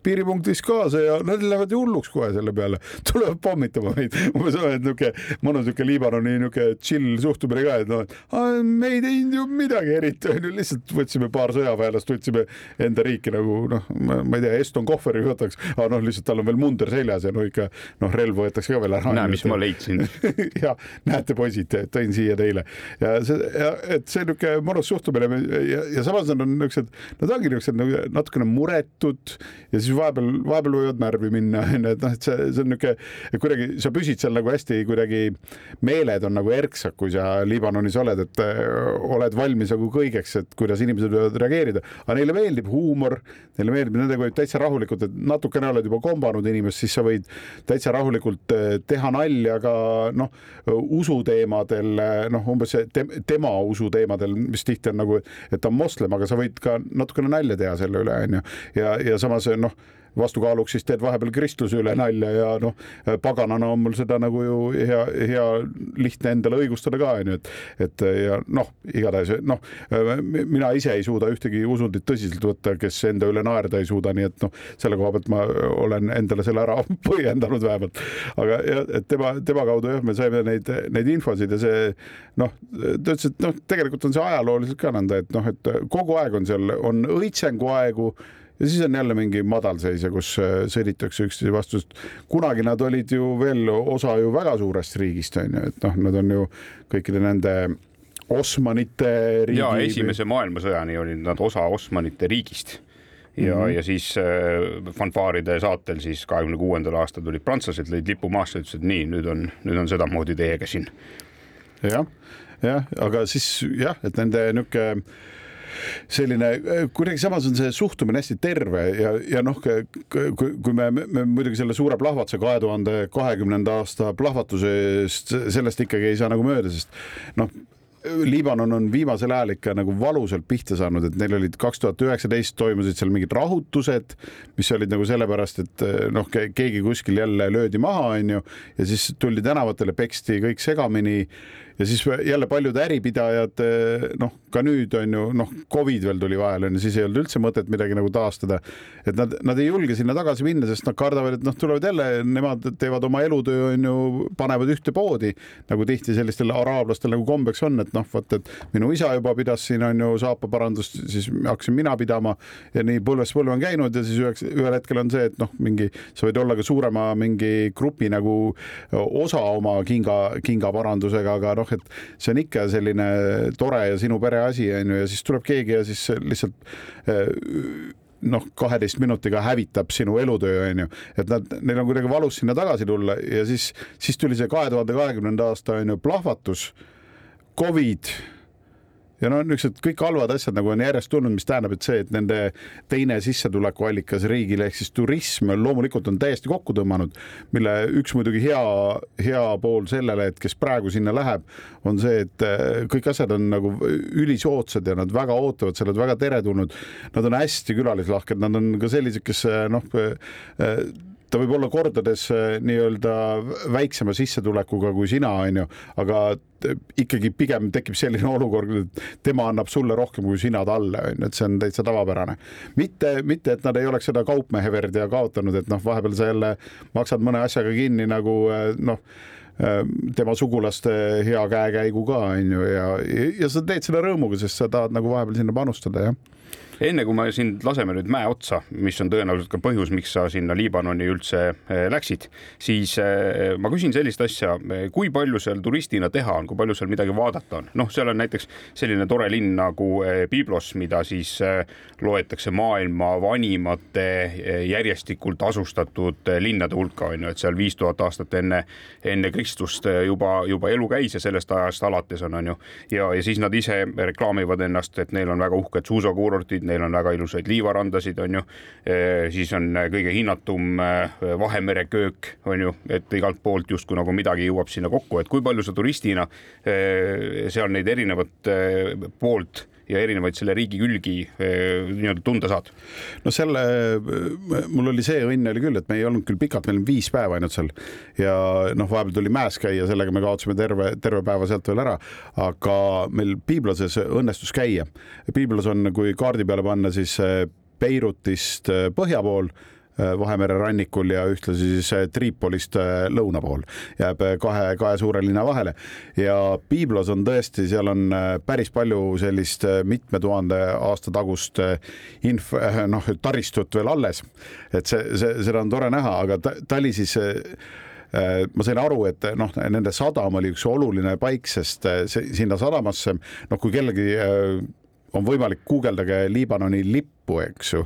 piiripunktis kaasa ja nad lähevad ju hulluks kohe selle peale, tulevad pommitama meid. umbes on, niisugune mõnus niisugune Liibanoni niisugune chill suhtumine ka, et noh, et me ei teinud ju midagi eriti, onju, lihtsalt võtsime paar sõjaväelast, võtsime enda riiki nagu noh, ma ei tea, Eston Kohveri võtaks, aga noh, lihtsalt tal on veel munder seljas ja no ikka noh, relv võetakse ka veel ära. näe, mis ma leidsin ja näete, poisid, tõin siia teile ja see, et see niisugune mõnus suhtumine ja, ja samas nad on niisugused, nad ongi niisugused nagu natukene muretud ja siis vahepeal, vahepeal võivad närvi minna, onju, et noh, et see, see on niisugune, kuidagi sa püsid seal nagu hästi kuidagi, meeled on nagu erksad, kui sa Liibanonis oled, et öö, oled valmis nagu kõigeks, et kuidas inimesed võivad reageerida, aga neile meeldib huumor, neile meeldib, nendega võib täitsa rahulikult, et natukene oled juba kombanud inimest, siis sa võid täitsa rahulikult teha nalja ka noh, usuteemadel, noh, umbes te, tema usuteemadel, mis tihti on nagu, et ta on moslem, aga sa võid ka natukene nalja teha selle üle, onju, ja, ja samas noh vastukaaluks siis teed vahepeal kristluse üle nalja ja noh, paganana on mul seda nagu ju hea, hea lihtne endale õigustada ka onju, et, et ja noh, igatahes noh, mina ise ei suuda ühtegi usundit tõsiselt võtta, kes enda üle naerda ei suuda, nii et noh, selle koha pealt ma olen endale selle ära põhjendanud vähemalt. aga jah, et tema, tema kaudu jah, me saime neid, neid infosid ja see noh, ta ütles, et noh, tegelikult on see ajalooliselt ka nõnda, et noh, et kogu aeg on seal, on õitsenguaegu ja siis on jälle mingi madalseis ja kus äh, sõditakse üksteise vastu, sest kunagi nad olid ju veel osa ju väga suurest riigist on ju, et noh, nad on ju kõikide nende Osmanite riigi. ja esimese maailmasõjani olid nad osa Osmanite riigist ja mm, -hmm. ja siis äh, fanfaaride saatel siis kahekümne kuuendal aastal tulid prantslased, lõid lipu maasse, ütlesid, nii, nüüd on, nüüd on sedamoodi teiega siin. jah, jah, aga siis jah, et nende niisugune selline, kuidagi samas on see suhtumine hästi terve ja, ja noh, kui, kui me, me muidugi selle suure plahvatuse kahe tuhande kahekümnenda aasta plahvatusest, sellest ikkagi ei saa nagu mööda, sest noh, Liibanon on viimasel ajal ikka nagu valusalt pihta saanud, et neil olid kaks tuhat üheksateist toimusid seal mingid rahutused, mis olid nagu sellepärast, et noh, keegi kuskil jälle löödi maha, onju, ja siis tuldi tänavatele, peksti kõik segamini ja siis jälle paljud äripidajad, noh, ka nüüd on ju noh, Covid veel tuli vahele on ju, siis ei olnud üldse mõtet midagi nagu taastada. et nad, nad ei julge sinna tagasi minna, sest nad kardavad, et noh, tulevad jälle, nemad teevad oma elutöö on ju, panevad ühte poodi nagu tihti sellistel araablastel nagu kombeks on, et noh, vot, et minu isa juba pidas siin on ju saapaparandust, siis hakkasin mina pidama ja nii põlvest põlve on käinud ja siis üheks, ühel hetkel on see, et noh, mingi sa võid olla ka suurema mingi grupi nagu osa oma kinga, kingaparandusega, aga noh, et see on ikka selline tore ja sinu pere asi on ju, ja siis tuleb keegi ja siis lihtsalt eh, noh, kaheteist minutiga hävitab sinu elutöö, on ju, et nad, neil on kuidagi valus sinna tagasi tulla ja siis, siis tuli see kahe tuhande kahekümnenda aasta on ju plahvatus, Covid ja no niisugused kõik halvad asjad nagu on järjest tulnud, mis tähendab, et see, et nende teine sissetulekuallikas riigile ehk siis turism loomulikult on täiesti kokku tõmmanud, mille üks muidugi hea, hea pool sellele, et kes praegu sinna läheb, on see, et eh, kõik asjad on nagu ülisoodsad ja nad väga ootavad, sa oled väga teretulnud. Nad on hästi külalislahked, nad on ka sellised, kes eh, noh eh, ta võib olla kordades nii-öelda väiksema sissetulekuga kui sina, onju, aga ikkagi pigem tekib selline olukord, et tema annab sulle rohkem kui sina talle, on ju, et see on täitsa tavapärane. mitte, mitte, et nad ei oleks seda kaupmeheverd ja kaotanud, et noh, vahepeal sa jälle maksad mõne asjaga kinni nagu noh tema sugulaste hea käekäigu ka onju ja, ja sa teed selle rõõmuga, sest sa tahad nagu vahepeal sinna panustada jah enne kui me sind laseme nüüd mäe otsa, mis on tõenäoliselt ka põhjus, miks sa sinna Liibanoni üldse eh, läksid, siis eh, ma küsin sellist asja, kui palju seal turistina teha on, kui palju seal midagi vaadata on? noh, seal on näiteks selline tore linn nagu eh, Byblos, mida siis loetakse maailma vanimate järjestikult asustatud linnade hulka, on ju, et seal viis tuhat aastat enne, enne Kristust juba, juba elu käis ja sellest ajast alates on, on ju. ja, ja siis nad ise reklaamivad ennast, et neil on väga uhked suusakuurortid, neil on väga ilusaid liivarandasid, on ju. siis on kõige hinnatum Vahemere köök, on ju, et igalt poolt justkui nagu midagi jõuab sinna kokku, et kui palju sa turistina seal neid erinevat poolt ja erinevaid selle riigi külgi nii-öelda tunda saad? no selle, mul oli see õnn oli küll, et me ei olnud küll pikalt, meil on viis päeva ainult seal ja noh, vahepeal tuli mäes käia, sellega me kaotasime terve, terve päeva sealt veel ära, aga meil Piibloses õnnestus käia. Piiblos on, kui kaardi peale panna, siis Beirutist põhja pool Vahemere rannikul ja ühtlasi siis äh, Tripolist äh, lõuna pool jääb kahe, kahe suure linna vahele ja Biblos on tõesti, seal on päris palju sellist mitme tuhande aasta tagust inf-, noh, taristut veel alles. et see, see, seda on tore näha, aga ta, ta oli siis ma sain aru, et noh, nende sadam oli üks oluline paik, sest sinna sadamasse, noh, kui kellelgi on võimalik, guugeldage Liibanoni lipp lippu, eks ju,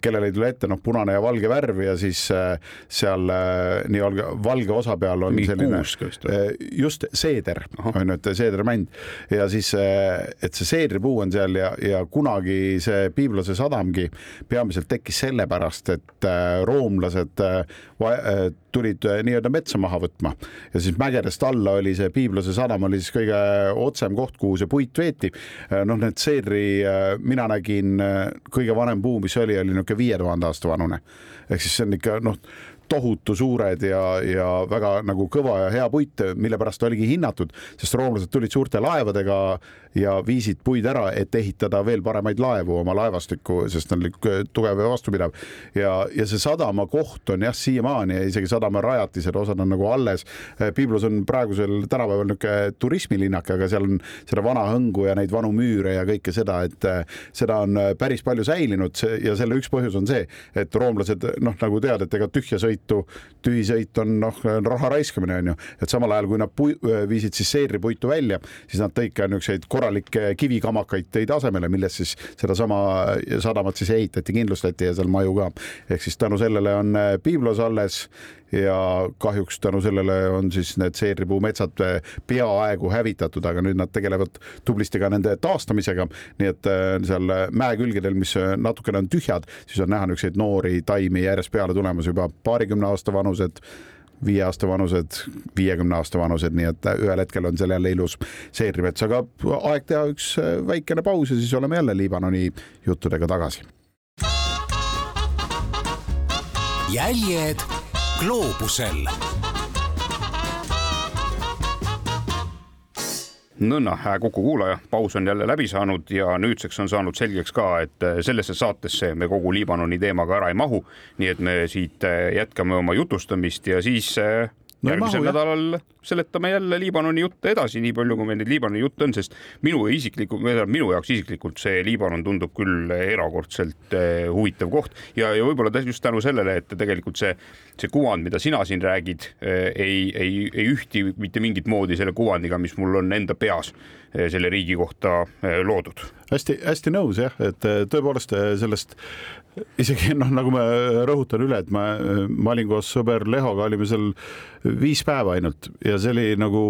kellel ei tule ette noh, punane ja valge värv ja siis äh, seal äh, nii valge, osa peal on Mingi selline, äh, just seeder on ju, et seedermänd ja siis, et see seedripuu on seal ja, ja kunagi see Piiblase sadamgi peamiselt tekkis sellepärast, et roomlased tulid nii-öelda metsa maha võtma. Ja siis mägedest alla oli see Piiblase sadam oli siis kõige otsem koht, kuhu see puit veeti. noh, need seedri mina nägin kõige vanem puu, mis oli, oli niisugune viie tuhande aasta vanune. ehk siis see on ikka noh, tohutu suured ja, ja väga nagu kõva ja hea puit, mille pärast oligi hinnatud, sest roomlased tulid suurte laevadega ja viisid puid ära, et ehitada veel paremaid laevu oma laevastikku, sest ta oli tugev ja vastupidav. ja, ja see sadama koht on jah, siiamaani ja isegi sadama rajatised, osad on nagu alles. Piblos on praegusel tänapäeval niisugune turismilinnak, aga seal on seda vana hõngu ja neid vanu müüre ja kõike seda, et seda on päris palju säilinud ja selle üks põhjus on see, et roomlased noh, nagu tead, et ega tühja sõitu, tühisõit on noh, raha raiskamine on ju, et samal ajal kui nad pui, viisid siis seedripuitu välja, siis nad tõid ka niisuguseid korralikke kivikamakaid tõid asemele, millest siis sedasama sadamat siis ehitati, kindlustati ja seal maju ka. ehk siis tänu sellele on Piiblos alles ja kahjuks tänu sellele on siis need seedripuumetsad peaaegu hävitatud, aga nüüd nad tegelevad tublisti ka nende taastamisega. nii et äh, seal mäekülgedel, mis natukene on tühjad, siis on näha niisuguseid noori taimi järjest peale tulemas juba paarikümne aasta vanused viie aasta vanused, viiekümne aasta vanused, nii et ühel hetkel on seal jälle ilus seedrimets, aga aeg teha üks väikene paus ja siis oleme jälle Liibanoni juttudega tagasi. jäljed gloobusel nõnna, Kuku kuulaja, paus on jälle läbi saanud ja nüüdseks on saanud selgeks ka, et sellesse saatesse me kogu Liibanoni teemaga ära ei mahu. nii et me siit jätkame oma jutustamist ja siis no järgmisel nädalal seletame jälle Liibanoni jutte edasi, nii palju kui meil neid Liibanoni jutte on, sest minu isikliku, minu jaoks isiklikult see Liibanon tundub küll erakordselt eh, huvitav koht. Ja, ja võib-olla just tänu sellele, et tegelikult see, see kuvand, mida sina siin räägid, eh, ei, ei, ei ühti mitte mingit moodi selle kuvandiga, mis mul on enda peas eh, selle riigi kohta loodud. Hästi-hästi nõus jah, et tõepoolest sellest isegi noh, nagu ma rõhutan üle, et ma, ma olin koos sõber Lehoga, olime seal viis päeva ainult ja see oli nagu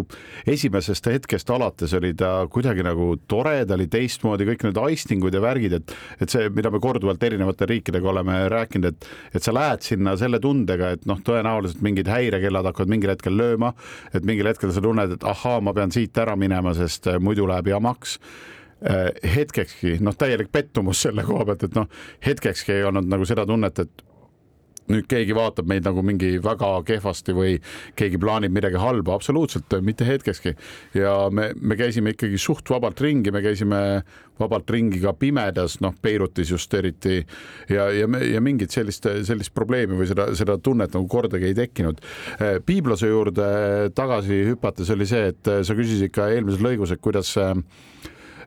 esimesest hetkest alates oli ta kuidagi nagu tore, ta oli teistmoodi, kõik need aistingud ja värgid, et, et see, mida me korduvalt erinevate riikidega oleme rääkinud, et, et sa lähed sinna selle tundega, et noh, tõenäoliselt mingid häirekellad hakkavad mingil hetkel lööma, et mingil hetkel sa tunned, et ahaa, ma pean siit ära minema, sest muidu läheb jamaks. Äh, hetkekski noh, täielik pettumus selle koha pealt, et noh, hetkekski ei olnud nagu seda tunnet, et nüüd keegi vaatab meid nagu mingi väga kehvasti või keegi plaanib midagi halba, absoluutselt mitte hetkekski. ja me, me käisime ikkagi suht vabalt ringi, me käisime vabalt ringi ka pimedas, noh, Beirutis just eriti ja, ja, ja mingit sellist, sellist probleemi või seda, seda tunnet nagu kordagi ei tekkinud. Äh, piiblase juurde tagasi hüpates oli see, et sa küsisid ka eelmises lõigus, et kuidas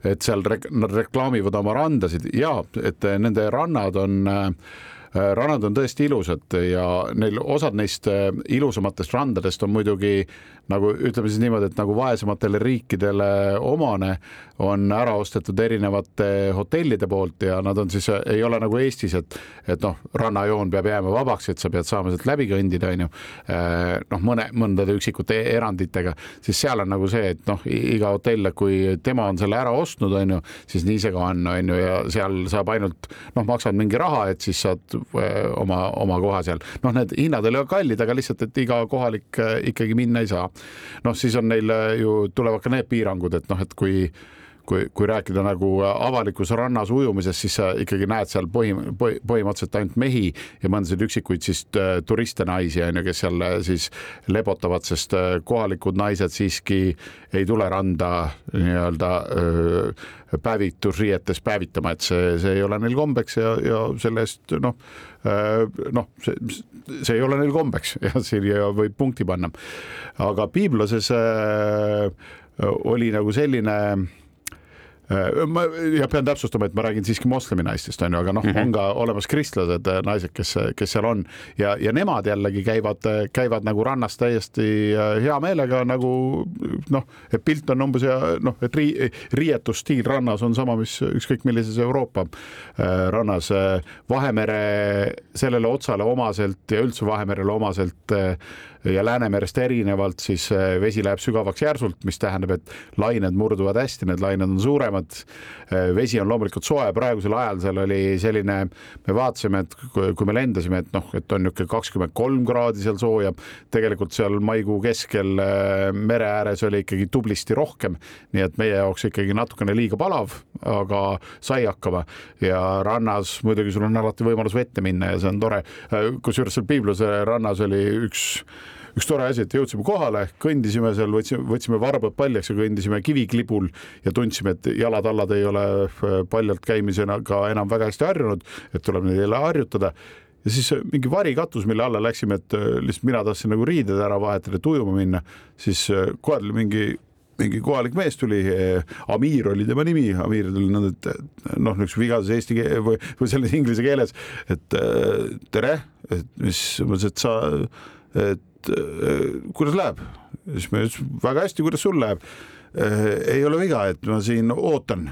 et seal rek reklaamivad oma randasid. Ja et nende rannad on äh, rannad on tõesti ilusad ja neil osad neist äh, ilusamatest randadest on muidugi nagu ütleme siis niimoodi, et nagu vaesematele riikidele omane on ära ostetud erinevate hotellide poolt ja nad on siis, ei ole nagu Eestis, et, et noh, rannajoon peab jääma vabaks, et sa pead saama sealt läbi kõndida, onju. Äh, noh, mõne, mõndade üksikute eranditega, siis seal on nagu see, et noh, iga hotell, kui tema on selle ära ostnud, onju, siis nii see ka on, onju, ja seal saab ainult noh, maksad mingi raha, et siis saad äh, oma, oma koha seal. noh, need hinnad ei ole kallid, aga lihtsalt, et iga kohalik äh, ikkagi minna ei saa noh, siis on neil ju tulevad ka need piirangud, et noh, et kui kui, kui rääkida nagu avalikus rannas ujumisest, siis sa ikkagi näed seal põhim-, põhimõtteliselt ainult mehi ja mõndasid üksikuid siis äh, turiste naisi on ju, kes seal äh, siis lebotavad, sest äh, kohalikud naised siiski ei tule randa nii-öelda päevitusriietes päevitama, et see, see ei ole neil kombeks ja, ja selle eest noh, noh, see, see ei ole neil kombeks ja siia võib punkti panna. aga piiblases äh, oli nagu selline ma ja pean täpsustama, et ma räägin siiski moslemi naistest on ju, aga noh mm, -hmm. on ka olemas kristlased äh, naised, kes, kes seal on ja, ja nemad jällegi käivad, käivad nagu rannas täiesti äh, hea meelega nagu noh, et pilt on umbes ja noh, et rii, riietusstiil rannas on sama, mis ükskõik millises Euroopa rannas. Vahemere sellele otsale omaselt ja üldse Vahemerele omaselt ja Läänemerest erinevalt siis äh, vesi läheb sügavaks järsult, mis tähendab, et lained murduvad hästi, need lained on suuremad. Äh, vesi on loomulikult soe, praegusel ajal seal oli selline, me vaatasime, et kui me lendasime, et noh, et on niisugune kakskümmend kolm kraadi seal sooja. tegelikult seal maikuu keskel äh, mere ääres oli ikkagi tublisti rohkem, nii et meie jaoks ikkagi natukene liiga palav, aga sai hakkama ja rannas muidugi sul on alati võimalus vette minna ja see on tore. kusjuures seal Piibluse rannas oli üks üks tore asi, et jõudsime kohale, kõndisime seal, võtsime, võtsime varbad paljaks ja kõndisime kiviklibul ja tundsime, et jalad-allad ei ole äh, paljalt käimisega enam väga hästi harjunud, et tuleb neid jälle harjutada. Ja siis äh, mingi varikatus, mille alla läksime, et äh, lihtsalt mina tahtsin nagu riided ära vahetada, et ujuma minna, siis kohe tuli mingi mingi kohalik mees tuli, Amir oli tema nimi, Amir tuli noh, et noh, niisuguse vigases eesti keele või, või selles inglise keeles, et tere, et mis, ma mõtlesin, et sa, et et äh, kuidas läheb? siis me ütlesime väga hästi, kuidas sul läheb. Äh, ei ole viga, et ma siin ootan,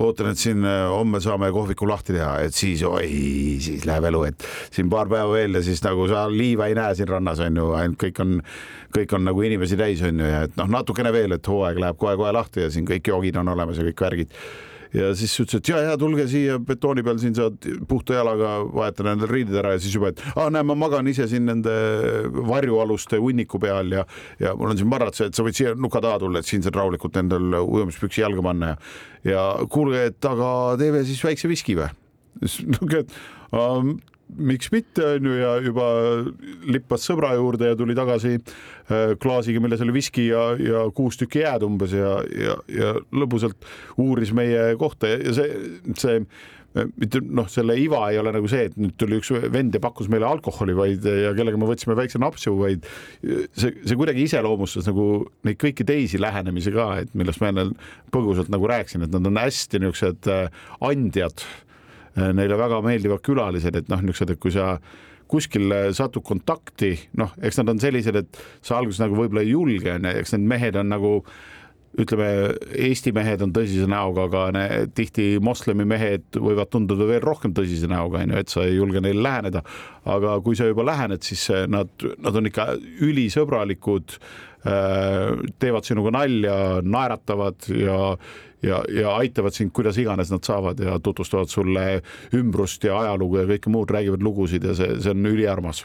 ootan, et siin äh, homme saame kohviku lahti teha, et siis oi, siis läheb elu, et siin paar päeva veel ja siis nagu sa liiva ei näe siin rannas on ju, ainult kõik on, kõik on nagu inimesi täis on ju ja et noh, natukene veel, et hooaeg läheb kohe-kohe lahti ja siin kõik joogid on olemas ja kõik värgid ja siis ütles, et ja, ja tulge siia betooni peal, siin saad puhta jalaga vahetada endale riided ära ja siis juba, et aa, näe, ma magan ise siin nende varjualuste hunniku peal ja, ja mul on siin madrats, et sa võid siia nuka taha tulla, et siin saad rahulikult endal ujumispüksi jalga panna ja, ja kuulge, et aga teeme siis väikse viski või? siis niisugune, et miks mitte, on ju, ja juba lippas sõbra juurde ja tuli tagasi äh, klaasiga, milles oli viski ja, ja kuus tükki jääd umbes ja, ja, ja lõbusalt uuris meie kohta ja see, see mitte noh, selle iva ei ole nagu see, et nüüd tuli üks vend ja pakkus meile alkoholi, vaid ja kellega me võtsime väikse napsu, vaid see, see kuidagi iseloomustas nagu neid kõiki teisi lähenemisi ka, et millest ma enne põgusalt nagu rääkisin, et nad on hästi niisugused äh, andjad. Äh, neile väga meeldivad külalised, et noh, niisugused, et kui sa kuskil satud kontakti, noh, eks nad on sellised, et sa alguses nagu võib-olla ei julge, onju, eks need mehed on nagu ütleme, Eesti mehed on tõsise näoga, aga ne, tihti moslemi mehed võivad tunduda veel rohkem tõsise näoga, onju, et sa ei julge neile läheneda. aga kui sa juba lähened, siis nad, nad on ikka ülisõbralikud, äh, teevad sinuga nalja, naeratavad ja ja, ja aitavad sind, kuidas iganes nad saavad ja tutvustavad sulle ümbrust ja ajalugu ja kõike muud, räägivad lugusid ja see, see on üliarmas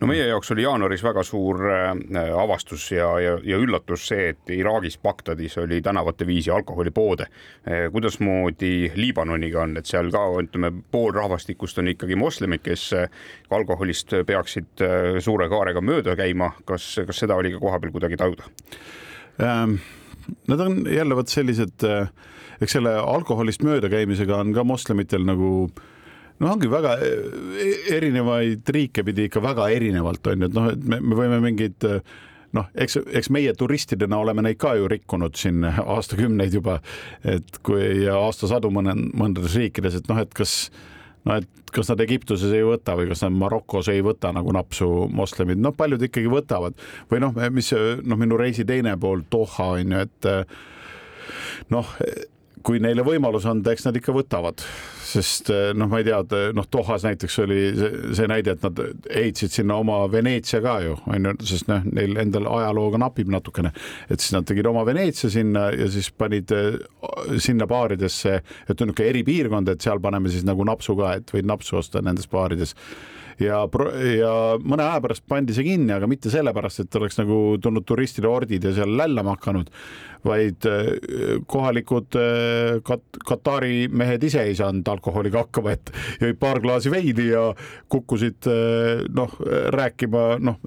no meie jaoks oli jaanuaris väga suur äh, avastus ja, ja, ja üllatus see, et Iraagis Bagdadis oli tänavate viisi alkoholipoode. Äh, kuidasmoodi Liibanoniga on, et seal ka ütleme, pool rahvastikust on ikkagi moslemid, kes äh, alkoholist peaksid suure kaarega mööda käima. kas, kas seda oli ka kohapeal kuidagi tajuda ähm,? Nad on jälle vot sellised, eks selle alkoholist möödakäimisega on ka moslemitel nagu äh, no ongi väga e, erinevaid riike pidi ikka väga erinevalt on ju, et noh, et me, me võime mingeid noh, eks, eks meie turistidena oleme neid ka ju rikkunud siin aastakümneid juba, et kui ja aastasadu mõne, mõndades riikides, et noh, et kas no et kas nad Egiptuses ei võta või kas nad Marokos ei võta nagu napsu moslemid, noh, paljud ikkagi võtavad. Või noh, mis noh, minu reisi teine pool Doha on ju, et noh kui neile võimalus anda, eks nad ikka võtavad, sest eh, noh, ma ei tea, noh, Dohas näiteks oli see, see näide, et nad ehitasid sinna oma Veneetsia ka ju, on ju, sest noh, neil endal ajalooga napib natukene, et siis nad tegid oma Veneetsia sinna ja siis panid eh, sinna baaridesse, et on niisugune eripiirkond, et seal paneme siis nagu napsu ka, et võid napsu osta nendes baarides ja, ja mõne aja pärast pandi see kinni, aga mitte sellepärast, et oleks nagu tulnud turistide hordid ja seal lällama hakanud, vaid äh, kohalikud äh, kat-, Katari mehed ise ei saanud alkoholiga hakkama, et jõid paar klaasi veini ja kukkusid äh, noh, rääkima noh,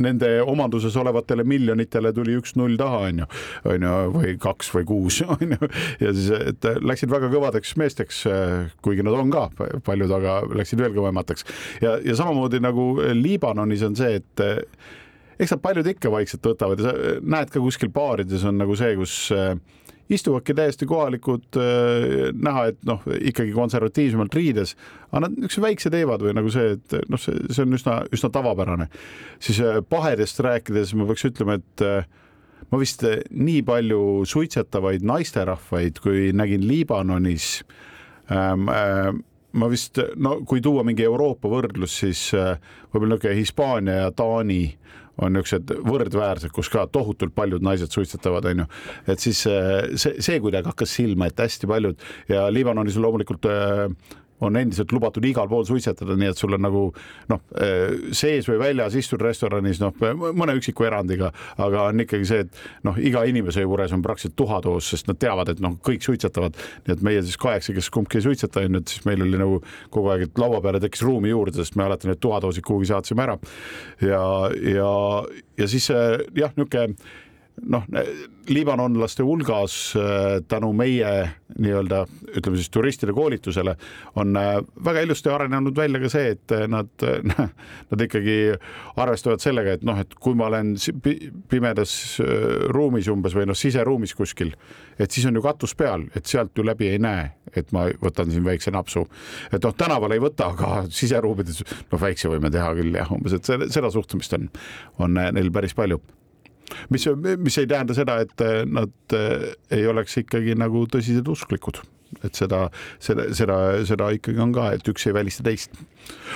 nende omanduses olevatele miljonitele tuli üks null taha, onju, onju, või kaks või kuus, onju, ja siis, et läksid väga kõvadeks meesteks, kuigi nad on ka paljud, aga läksid veel kõvemateks. Ja, ja samamoodi nagu Liibanonis on see, et eks nad paljud ikka vaikselt võtavad ja sa näed ka kuskil baarides on nagu see, kus äh, istuvadki täiesti kohalikud, äh, näha, et noh, ikkagi konservatiivsemalt riides, aga nad niisuguse väikse teevad või nagu see, et noh, see, see on üsna, üsna tavapärane. siis äh, pahedest rääkides ma peaks ütlema, et ma vist nii palju suitsetavaid naisterahvaid, kui nägin Liibanonis ähm,. Ähm, ma vist, no kui tuua mingi Euroopa võrdlus, siis võib-olla niisugune Hispaania ja Taani on niisugused võrdväärsed, kus ka tohutult paljud naised suitsetavad, onju. et siis äh, see, see kuidagi hakkas silma, et hästi paljud ja Liibanonis loomulikult äh, on endiselt lubatud igal pool suitsetada, nii et sul on nagu noh, eh, sees või väljas istud restoranis, noh, mõne üksiku erandiga, aga on ikkagi see, et noh, iga inimese juures on praktiliselt tuhatoos, sest nad teavad, et noh, kõik suitsetavad. nii et meie siis kaheksa, kes kumbki ei suitseta, on ju, et siis meil oli nagu kogu aeg, et laua peale tekkis ruumi juurde, sest me alati need tuhatoosid kuhugi saatsime ära. ja, ja, ja siis jah, niisugune noh, liibanonlaste hulgas äh, tänu meie nii-öelda ütleme siis turistide koolitusele on äh, väga ilusti arenenud välja ka see, et äh, nad, nad ikkagi arvestavad sellega, et noh, et kui ma olen pimedas ruumis umbes või noh, siseruumis kuskil, et siis on ju katus peal, et sealt ju läbi ei näe, et ma võtan siin väikse napsu. et noh, tänaval ei võta, aga siseruumides noh, väikse võime teha küll jah, umbes, et seda suhtumist on, on neil päris palju mis, mis ei tähenda seda, et nad eh, ei oleks ikkagi nagu tõsised usklikud et seda, seda, seda, seda ikkagi on ka, et üks ei välista teist.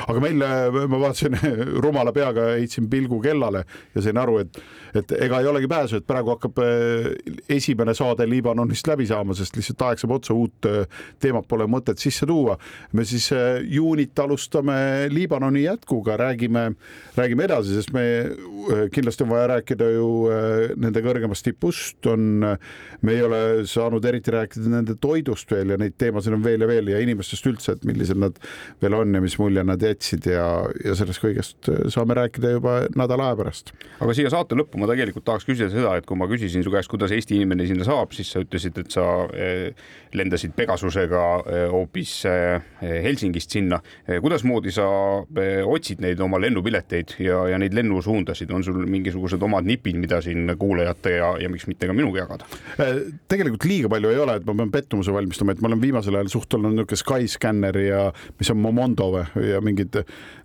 Aga meil, ma vaatasin rumala peaga, heitsin pilgu kellale ja sain aru, et, et ega ei olegi pääsu, et praegu hakkab eh, esimene saade Liibanonist läbi saama, sest lihtsalt aeg saab otsa, uut eh, teemat pole mõtet sisse tuua. me siis juunit alustame Liibanoni jätkuga, räägime, räägime edasi, sest me kindlasti on vaja rääkida ju nende kõrgemast tipust, on, me ei ole saanud eriti rääkida nende toidust veel ja neid teemasid on veel ja veel ja inimestest üldse, et millised nad veel on ja mis mulje nad jätsid ja, ja sellest kõigest saame rääkida juba nädala aja pärast. aga siia saate lõppu ma tegelikult tahaks küsida seda, et kui ma küsisin su käest, kuidas Eesti inimene sinna saab, siis sa ütlesid, et sa eh, lendasid Pegasusega eh, hoopis Helsingist sinna. kuidasmoodi sa otsid neid oma lennupileteid ja, ja neid lennusuundasid, on sul mingisugused omad nipid, mida siin kuulajate ja, ja miks mitte ka minuga jagada? tegelikult liiga palju ei ole, et ma pean pettumuse valmistama, et ma olen viimasel ajal suht olnud niisugune Skyscanner ja mis on Momondo või ja mingid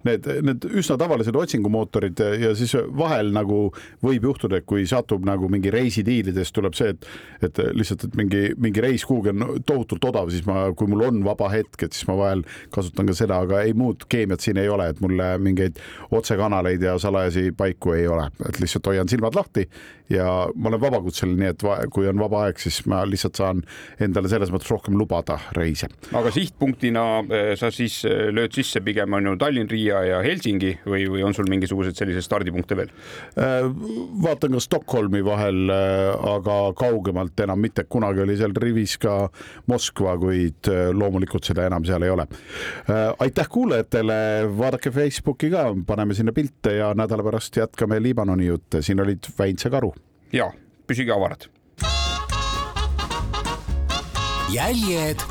need, need üsna tavalised otsingumootorid ja siis vahel nagu võib juhtuda, et kui satub nagu mingi reisidiilidest tuleb see, et, et lihtsalt, et mingi, mingi reis kuhugi on tohutult odav, siis ma, kui mul on vaba hetk, et siis ma vahel kasutan ka seda, aga ei muud keemiat siin ei ole, et mulle mingeid otsekanaleid ja salajasi paiku ei ole, et lihtsalt hoian silmad lahti ja ma olen vabakutseline, nii et kui on vaba aeg, siis ma lihtsalt saan endale selles mõttes rohkem lubada reise. aga sihtpunktina eh, sa siis eh, lööd sisse pigem on ju Tallinn, Riia ja Helsingi või, või on sul mingisuguseid selliseid stardipunkte veel? Äh, vaatan ka Stockholmi vahel, äh, aga kaugemalt enam mitte, kunagi oli seal rivis ka Moskva, kuid äh, loomulikult seda enam seal ei ole. aitäh kuulajatele, vaadake Facebooki ka, paneme sinna pilte ja nädala pärast jätkame Liibanoni jutte, siin olid Väints ja Karu. ja püsige avarad. jäljed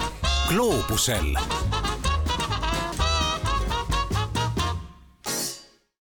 gloobusel